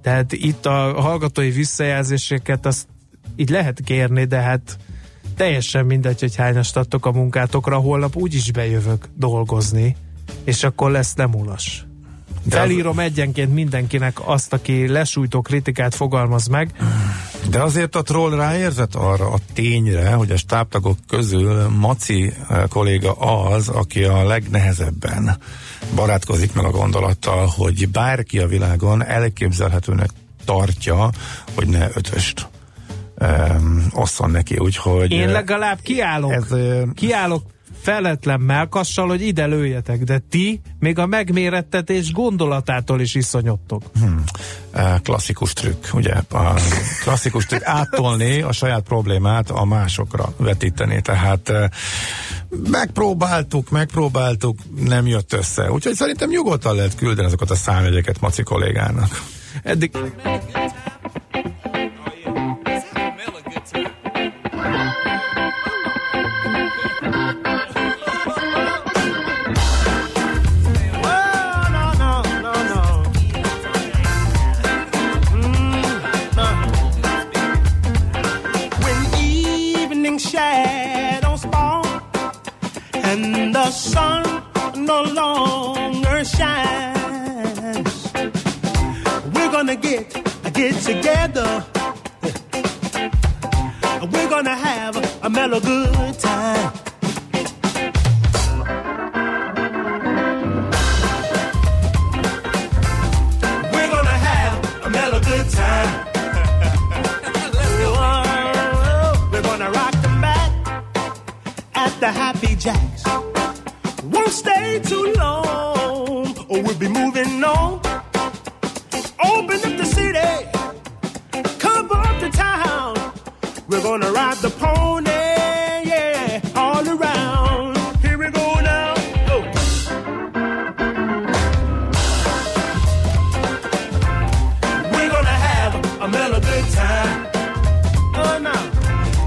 tehát itt a hallgatói visszajelzéseket azt így lehet kérni, de hát teljesen mindegy, hogy hányast adtok a munkátokra, holnap úgyis bejövök dolgozni, és akkor lesz nem ulas. De az- Felírom egyenként mindenkinek azt, aki lesújtó kritikát fogalmaz meg. De azért a troll ráérzett arra a tényre, hogy a stábtagok közül Maci eh, kolléga az, aki a legnehezebben barátkozik meg a gondolattal, hogy bárki a világon elképzelhetőnek tartja, hogy ne ötöst um, osszon neki, úgyhogy... Én eh, legalább kiállok. Ez, eh, kiállok feletlen melkassal, hogy ide lőjetek, de ti még a megmérettetés gondolatától is iszonyodtok. eh, klasszikus trükk, ugye? A klasszikus trükk áttolni a saját problémát a másokra vetíteni. Tehát eh, megpróbáltuk, megpróbáltuk, nem jött össze. Úgyhogy szerintem nyugodtan lehet küldeni azokat a számjegyeket Maci kollégának. Eddig get together. We're gonna have a mellow good time. We're gonna have a mellow good time. We're gonna rock back at the Happy Jacks. Won't stay too long, or we'll be moving on. We're gonna ride the pony, yeah, all around. Here we go now. Go. We're gonna have a mellow good time. Oh no,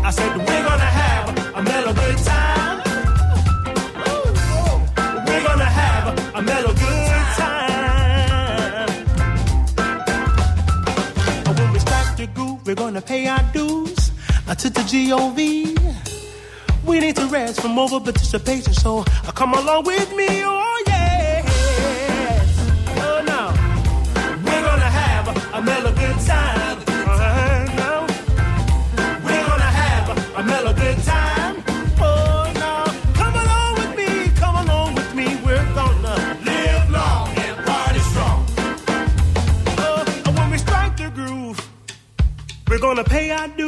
I said we're gonna have a mellow good time. We're gonna have a mellow good time. When we start to groove, we're gonna pay our to G-O-V. We need to rest from over participation, so uh, come along with me, oh yeah. Oh no, we're gonna have a mellow good time. Uh-huh, no. We're gonna have a mellow good time. Oh no, come along with me, come along with me. We're gonna live long and party strong. Oh, when we strike the groove, we're gonna pay our dues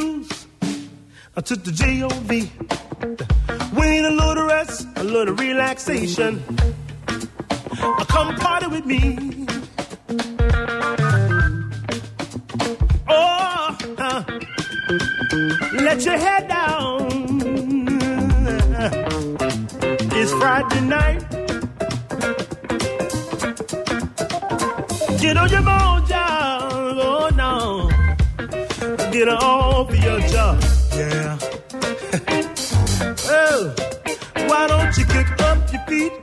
uh, took the J-O-V. We need a little rest, a little relaxation. Come party with me. Oh, let your head down. It's Friday night. Get on your mojo, oh no. Get off your job, yeah. oh, why don't you kick up your feet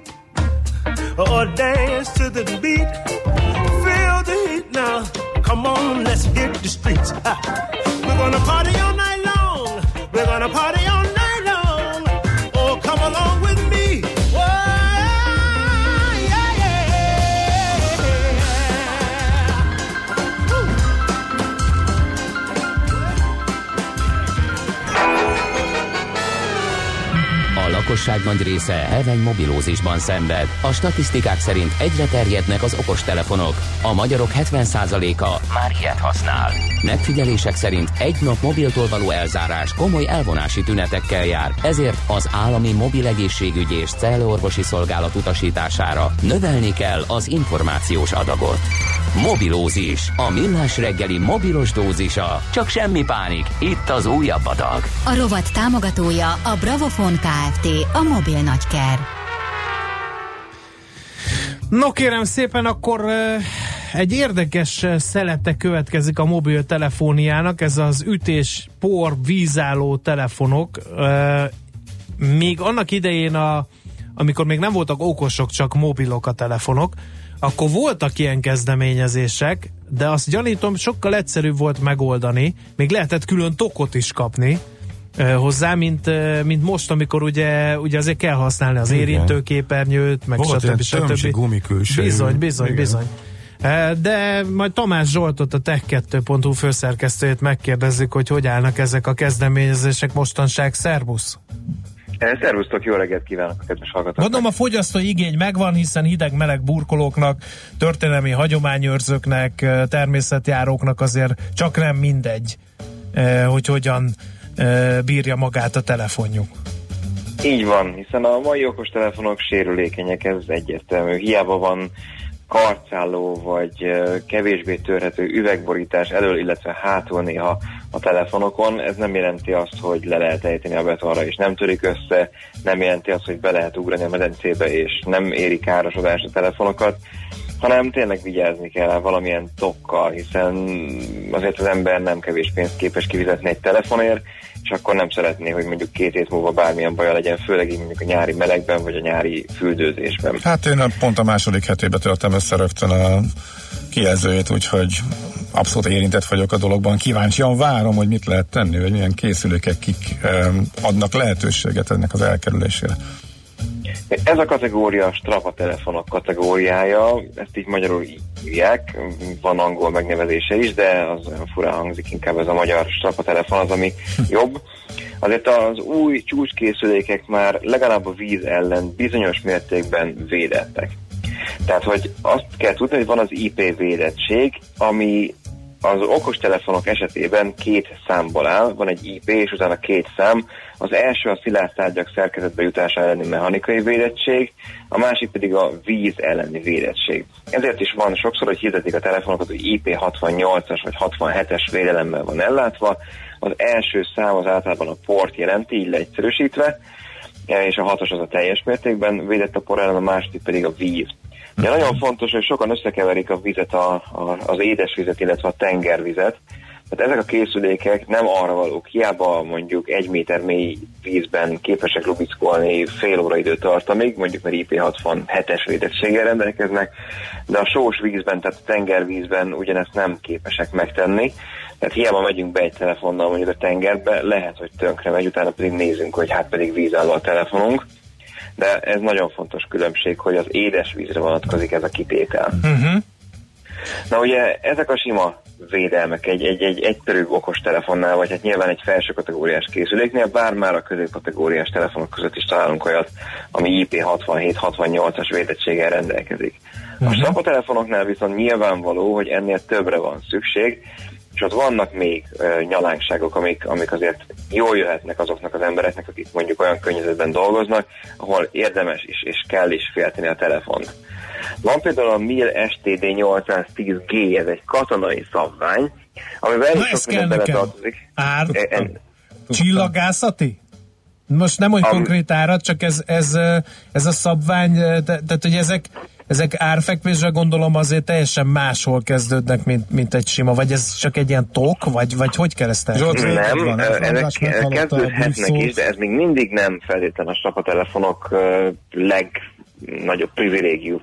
or dance to the beat? Feel the heat now. Come on, let's hit the streets. We're gonna party all night long. We're gonna party all lakosság nagy része heveny mobilózisban szenved. A statisztikák szerint egyre terjednek az okostelefonok. A magyarok 70%-a már ilyet használ. Megfigyelések szerint egy nap mobiltól való elzárás komoly elvonási tünetekkel jár, ezért az állami mobil egészségügyi és cellorvosi szolgálat utasítására növelni kell az információs adagot. Mobilózis, a millás reggeli mobilos dózisa. Csak semmi pánik, itt az újabb adag. A rovat támogatója a Bravofon Kft. A mobil nagyker. No kérem szépen, akkor egy érdekes szelete következik a mobiltelefóniának, ez az ütés, por, vízálló telefonok. Még annak idején, a, amikor még nem voltak okosok, csak mobilok a telefonok, akkor voltak ilyen kezdeményezések, de azt gyanítom, sokkal egyszerűbb volt megoldani, még lehetett külön tokot is kapni, hozzá, mint, mint most, amikor ugye, ugye azért kell használni az Igen. érintőképernyőt, meg Volt stb. stb. gumikülsejű. Bizony, bizony, Igen. bizony. De majd Tamás Zsoltot, a Tech2.hu főszerkesztőjét megkérdezzük, hogy hogy állnak ezek a kezdeményezések mostanság. Szervusz! Szervusztok, jó reggelt kívánok a kedves hallgatóknak. Gondolom a fogyasztói igény megvan, hiszen hideg-meleg burkolóknak, történelmi hagyományőrzőknek, természetjáróknak azért csak nem mindegy, hogy hogyan bírja magát a telefonjuk. Így van, hiszen a mai okostelefonok sérülékenyek, ez egyértelmű. Hiába van karcálló vagy kevésbé törhető üvegborítás elől, illetve hátul néha a telefonokon. Ez nem jelenti azt, hogy le lehet ejteni a betonra és nem törik össze, nem jelenti azt, hogy be lehet ugrani a medencébe és nem éri károsodás a telefonokat, hanem tényleg vigyázni kell valamilyen tokkal, hiszen azért az ember nem kevés pénzt képes kifizetni egy telefonért, és akkor nem szeretné, hogy mondjuk két hét múlva bármilyen baja legyen, főleg így mondjuk a nyári melegben, vagy a nyári füldőzésben. Hát én pont a második hetébe töltem össze rögtön a kijelzőjét, úgyhogy abszolút érintett vagyok a dologban. Kíváncsian várom, hogy mit lehet tenni, vagy milyen készülékek kik adnak lehetőséget ennek az elkerülésére. Ez a kategória a strapa telefonok kategóriája, ezt így magyarul így hívják, van angol megnevezése is, de az olyan furán hangzik, inkább ez a magyar strapa telefon az, ami jobb. Azért az új csúcskészülékek már legalább a víz ellen bizonyos mértékben védettek. Tehát, hogy azt kell tudni, hogy van az IP védettség, ami az okostelefonok esetében két számból áll, van egy IP és utána két szám. Az első a szilárd tárgyak szerkezetbe jutása elleni mechanikai védettség, a másik pedig a víz elleni védettség. Ezért is van sokszor, hogy hirdetik a telefonokat, hogy IP68-as vagy 67-es védelemmel van ellátva. Az első szám az általában a port jelenti, így leegyszerűsítve, és a hatos az a teljes mértékben védett a por ellen, a másik pedig a víz. Ja, nagyon fontos, hogy sokan összekeverik a vizet, a, a, az édesvizet, illetve a tengervizet. Tehát ezek a készülékek nem arra valók, hiába mondjuk egy méter mély vízben képesek lubickolni fél óra időt tartamig, mondjuk mert IP67-es védettséggel rendelkeznek, de a sós vízben, tehát a tengervízben ugyanezt nem képesek megtenni. Tehát hiába megyünk be egy telefonnal mondjuk a tengerbe, lehet, hogy tönkre megy, utána pedig nézünk, hogy hát pedig vízálló a telefonunk de ez nagyon fontos különbség, hogy az édesvízre vonatkozik ez a kitétel. Uh-huh. Na ugye ezek a sima védelmek egy, egy, egy egyszerű okos telefonnál, vagy hát nyilván egy felső kategóriás készüléknél, bár már a középkategóriás telefonok között is találunk olyat, ami IP67-68-as védettséggel rendelkezik. Uh-huh. A telefonoknál viszont nyilvánvaló, hogy ennél többre van szükség, és ott vannak még uh, nyalánkságok, amik, amik azért jól jöhetnek azoknak az embereknek, akik mondjuk olyan környezetben dolgoznak, ahol érdemes is és kell is félteni a telefont. Van például a MIL STD 810G, ez egy katonai szabvány, amivel elég sok minden beletartozik. Ár, en, csillagászati? Most nem, hogy um, konkrét árat, csak ez, ez, ez a szabvány, tehát hogy ezek, ezek árfekvésre gondolom azért teljesen máshol kezdődnek, mint, mint egy sima, vagy ez csak egy ilyen tok, vagy, vagy hogy kell ezt elkezdeni? Nem, van, ezek kezdődhetnek is, de ez még mindig nem feltétlenül a sapatelefonok legnagyobb privilégium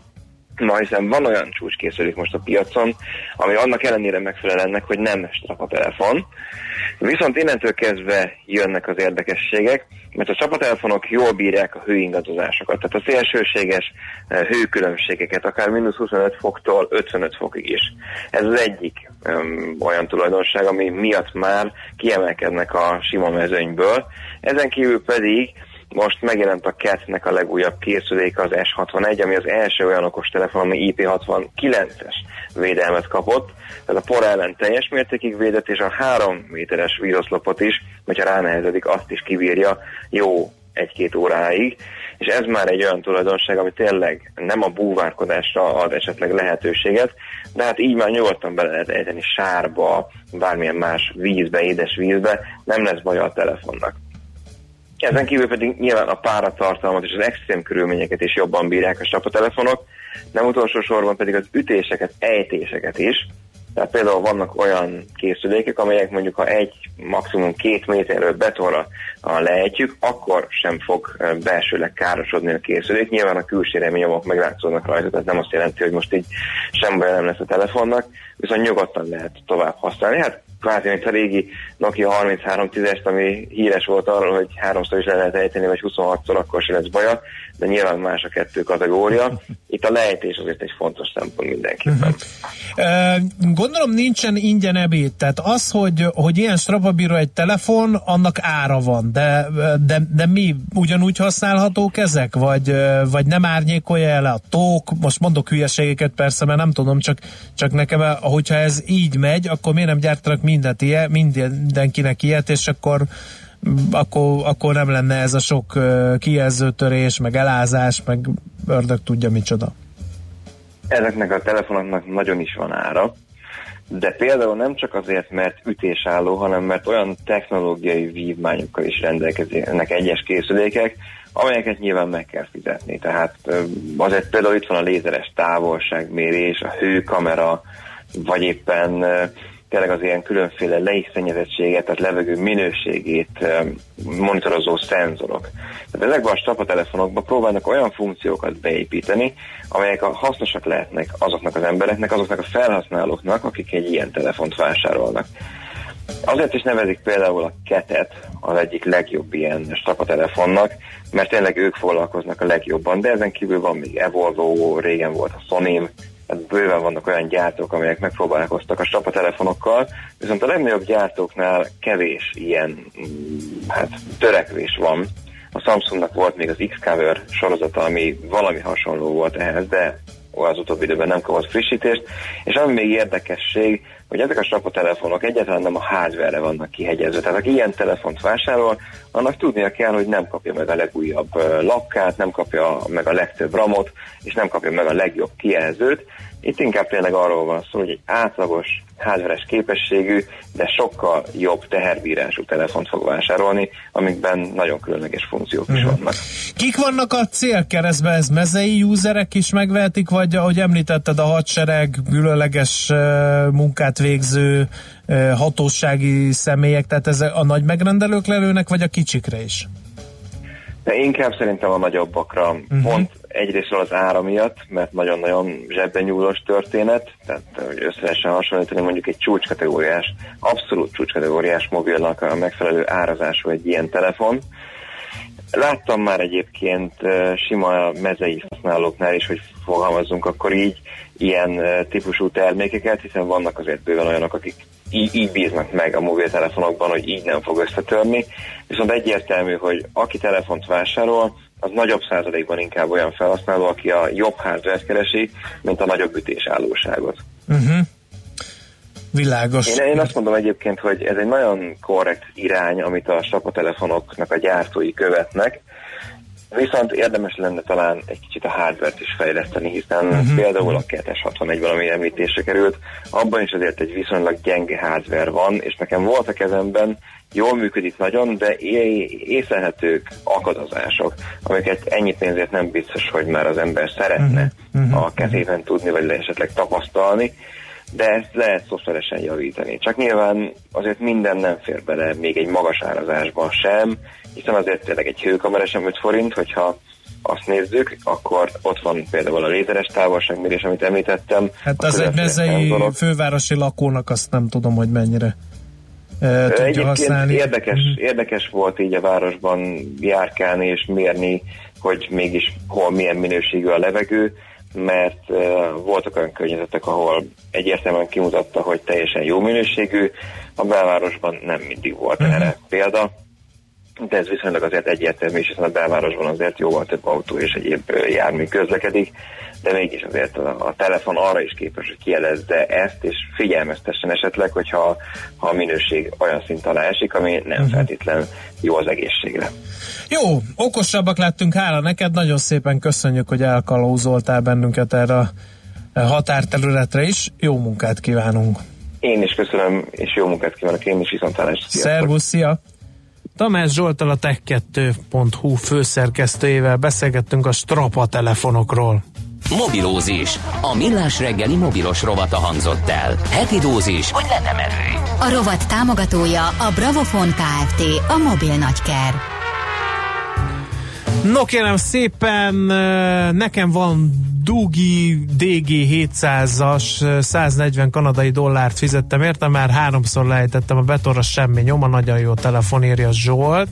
Ma hiszen van olyan csúcskészülék most a piacon, ami annak ellenére megfelel ennek, hogy nem strapa telefon. Viszont innentől kezdve jönnek az érdekességek, mert a csapatelefonok jól bírják a hőingadozásokat, tehát a szélsőséges eh, hőkülönbségeket, akár mínusz 25 foktól 55 fokig is. Ez az egyik um, olyan tulajdonság, ami miatt már kiemelkednek a sima mezőnyből. Ezen kívül pedig most megjelent a CAT-nek a legújabb készüléke, az S61, ami az első olyan okos telefon, ami IP69-es védelmet kapott, tehát a por ellen teljes mértékig védett, és a 3 méteres vízoszlopot is, hogyha ránehezedik, azt is kibírja jó egy-két óráig, és ez már egy olyan tulajdonság, ami tényleg nem a búvárkodásra ad esetleg lehetőséget, de hát így már nyugodtan bele lehet ejteni sárba, bármilyen más vízbe, édes vízbe, nem lesz baj a telefonnak. Ezen kívül pedig nyilván a páratartalmat és az extrém körülményeket is jobban bírják a sapatelefonok, nem utolsó sorban pedig az ütéseket, ejtéseket is. Tehát például vannak olyan készülékek, amelyek mondjuk ha egy, maximum két méterről betonra lejtjük, akkor sem fog belsőleg károsodni a készülék. Nyilván a külső reményomok meglátszódnak rajta, tehát nem azt jelenti, hogy most így sem baj nem lesz a telefonnak, viszont nyugodtan lehet tovább használni. Hát kvázi, mint a régi Nokia 3310-est, ami híres volt arról, hogy háromszor is le lehet ejteni, vagy 26-szor, akkor se lesz baja, de nyilván más a kettő kategória. Itt a lejtés azért egy fontos szempont mindenképpen. Uh-huh. Gondolom nincsen ingyen ebéd, tehát az, hogy, hogy ilyen strapabíró egy telefon, annak ára van, de, de, de mi ugyanúgy használhatók ezek, vagy, vagy nem árnyékolja el a tók, most mondok hülyeségeket persze, mert nem tudom, csak, csak nekem, hogyha ez így megy, akkor miért nem gyártanak mindent ilyet, mindenkinek ilyet, és akkor akkor, akkor nem lenne ez a sok kijelzőtörés, meg elázás, meg ördög tudja micsoda. Ezeknek a telefonoknak nagyon is van ára, de például nem csak azért, mert ütésálló, hanem mert olyan technológiai vívmányokkal is rendelkeznek egyes készülékek, amelyeket nyilván meg kell fizetni. Tehát azért például itt van a lézeres távolságmérés, a hőkamera, vagy éppen tényleg az ilyen különféle légszennyezettséget, tehát levegő minőségét monitorozó szenzorok. Tehát ezekben a stapatelefonokban próbálnak olyan funkciókat beépíteni, amelyek a hasznosak lehetnek azoknak az embereknek, azoknak a felhasználóknak, akik egy ilyen telefont vásárolnak. Azért is nevezik például a ketet az egyik legjobb ilyen strapatelefonnak, mert tényleg ők foglalkoznak a legjobban, de ezen kívül van még Evolvo, régen volt a sony tehát bőven vannak olyan gyártók, amelyek megpróbálkoztak a strapatelefonokkal, viszont a legnagyobb gyártóknál kevés ilyen mm, hát, törekvés van. A Samsungnak volt még az X-Cover sorozata, ami valami hasonló volt ehhez, de az utóbbi időben nem kapott frissítést, és ami még érdekesség, hogy ezek a strapotelefonok egyáltalán nem a hardware vannak kihegyezve. Tehát aki ilyen telefont vásárol, annak tudnia kell, hogy nem kapja meg a legújabb lapkát, nem kapja meg a legtöbb ramot, és nem kapja meg a legjobb kijelzőt. Itt inkább tényleg arról van szó, hogy egy átlagos, hardveres képességű, de sokkal jobb teherbírású telefont fog vásárolni, amikben nagyon különleges funkciók is Mhm. vannak. Kik vannak a célkeresztben? Ez mezei userek is megvehetik, vagy ahogy említetted, a hadsereg, különleges munkát végző hatósági személyek, tehát ez a nagy megrendelők lelőnek, vagy a kicsikre is? De inkább szerintem a nagyobbakra. Uh-huh. Pont egyrésztről az ára miatt, mert nagyon-nagyon zsebben nyúlós történet, tehát hogy össze lehessen hasonlítani mondjuk egy csúcskategóriás, abszolút csúcskategóriás mobilnak a megfelelő árazású egy ilyen telefon. Láttam már egyébként uh, sima mezei használóknál is, hogy fogalmazzunk akkor így, ilyen uh, típusú termékeket, hiszen vannak azért bőven olyanok, akik így, így bíznak meg a mobiltelefonokban, hogy így nem fog összetörni. Viszont egyértelmű, hogy aki telefont vásárol, az nagyobb százalékban inkább olyan felhasználó, aki a jobb hardware keresi, mint a nagyobb ütésállóságot. Uh-huh. Világos. Én, én azt mondom egyébként, hogy ez egy nagyon korrekt irány, amit a sapotelefonoknak a gyártói követnek, Viszont érdemes lenne talán egy kicsit a hardware-t is fejleszteni, hiszen uh-huh. például a 261 valami említésre került, abban is azért egy viszonylag gyenge hardware van, és nekem volt a kezemben, jól működik nagyon, de észlelhetők akadozások, amiket ennyi pénzért nem biztos, hogy már az ember szeretne uh-huh. a kezében tudni, vagy esetleg tapasztalni, de ezt lehet szoftveresen javítani. Csak nyilván azért minden nem fér bele még egy magas árazásban sem, hiszen azért tényleg egy hőkamera sem 5 forint, hogyha azt nézzük, akkor ott van például a lézeres távolságmérés, amit említettem. Hát az egy mezei fővárosi lakónak azt nem tudom, hogy mennyire e, tudja Egyébként használni. Érdekes, érdekes volt így a városban járkálni és mérni, hogy mégis hol milyen minőségű a levegő, mert uh, voltak olyan környezetek, ahol egyértelműen kimutatta, hogy teljesen jó minőségű, a belvárosban nem mindig volt uh-huh. erre példa, de ez viszonylag azért egyértelmű, és hiszen a belvárosban azért jóval több autó és egyéb jármű közlekedik, de mégis azért a, a telefon arra is képes, hogy kijelezze ezt, és figyelmeztessen esetleg, hogyha ha a minőség olyan szint alá esik, ami nem uh-huh. feltétlen jó az egészségre. Jó, okosabbak lettünk, hála neked, nagyon szépen köszönjük, hogy elkalauzoltál bennünket erre a határterületre is. Jó munkát kívánunk! Én is köszönöm, és jó munkát kívánok, én is viszontlátásra. Szervusz, szia! Tamás Zsoltal a tech2.hu főszerkesztőjével beszélgettünk a strapa telefonokról. Mobilózis. A millás reggeli mobilos rovata hangzott el. Heti dózis, hogy lenne merő. A rovat támogatója a Bravofon Kft. A mobil nagyker. No kérem szépen, nekem van Dugi DG700-as 140 kanadai dollárt fizettem érte, már háromszor lejtettem a betonra semmi nyoma, nagyon jó telefon írja Zsolt.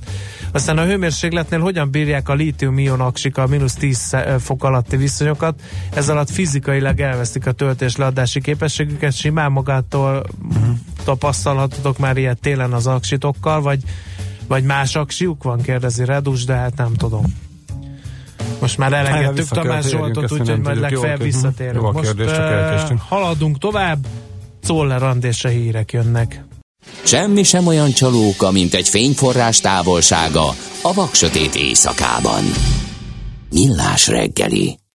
Aztán a hőmérsékletnél hogyan bírják a lítium-ion aksik a mínusz 10 fok alatti viszonyokat? Ez alatt fizikailag elvesztik a töltés leadási képességüket, simán magától uh-huh. tapasztalhatotok már ilyet télen az aksitokkal, vagy vagy más aksiuk van, kérdezi Redus, de hát nem tudom. Most már elegettük Tamás Zsoltot, úgyhogy majd legfeljebb visszatérünk. Jó, Most kérdés, uh, haladunk tovább, Czoller Andésre hírek jönnek. Semmi sem olyan csalóka, mint egy fényforrás távolsága a vaksötét éjszakában. Millás reggeli.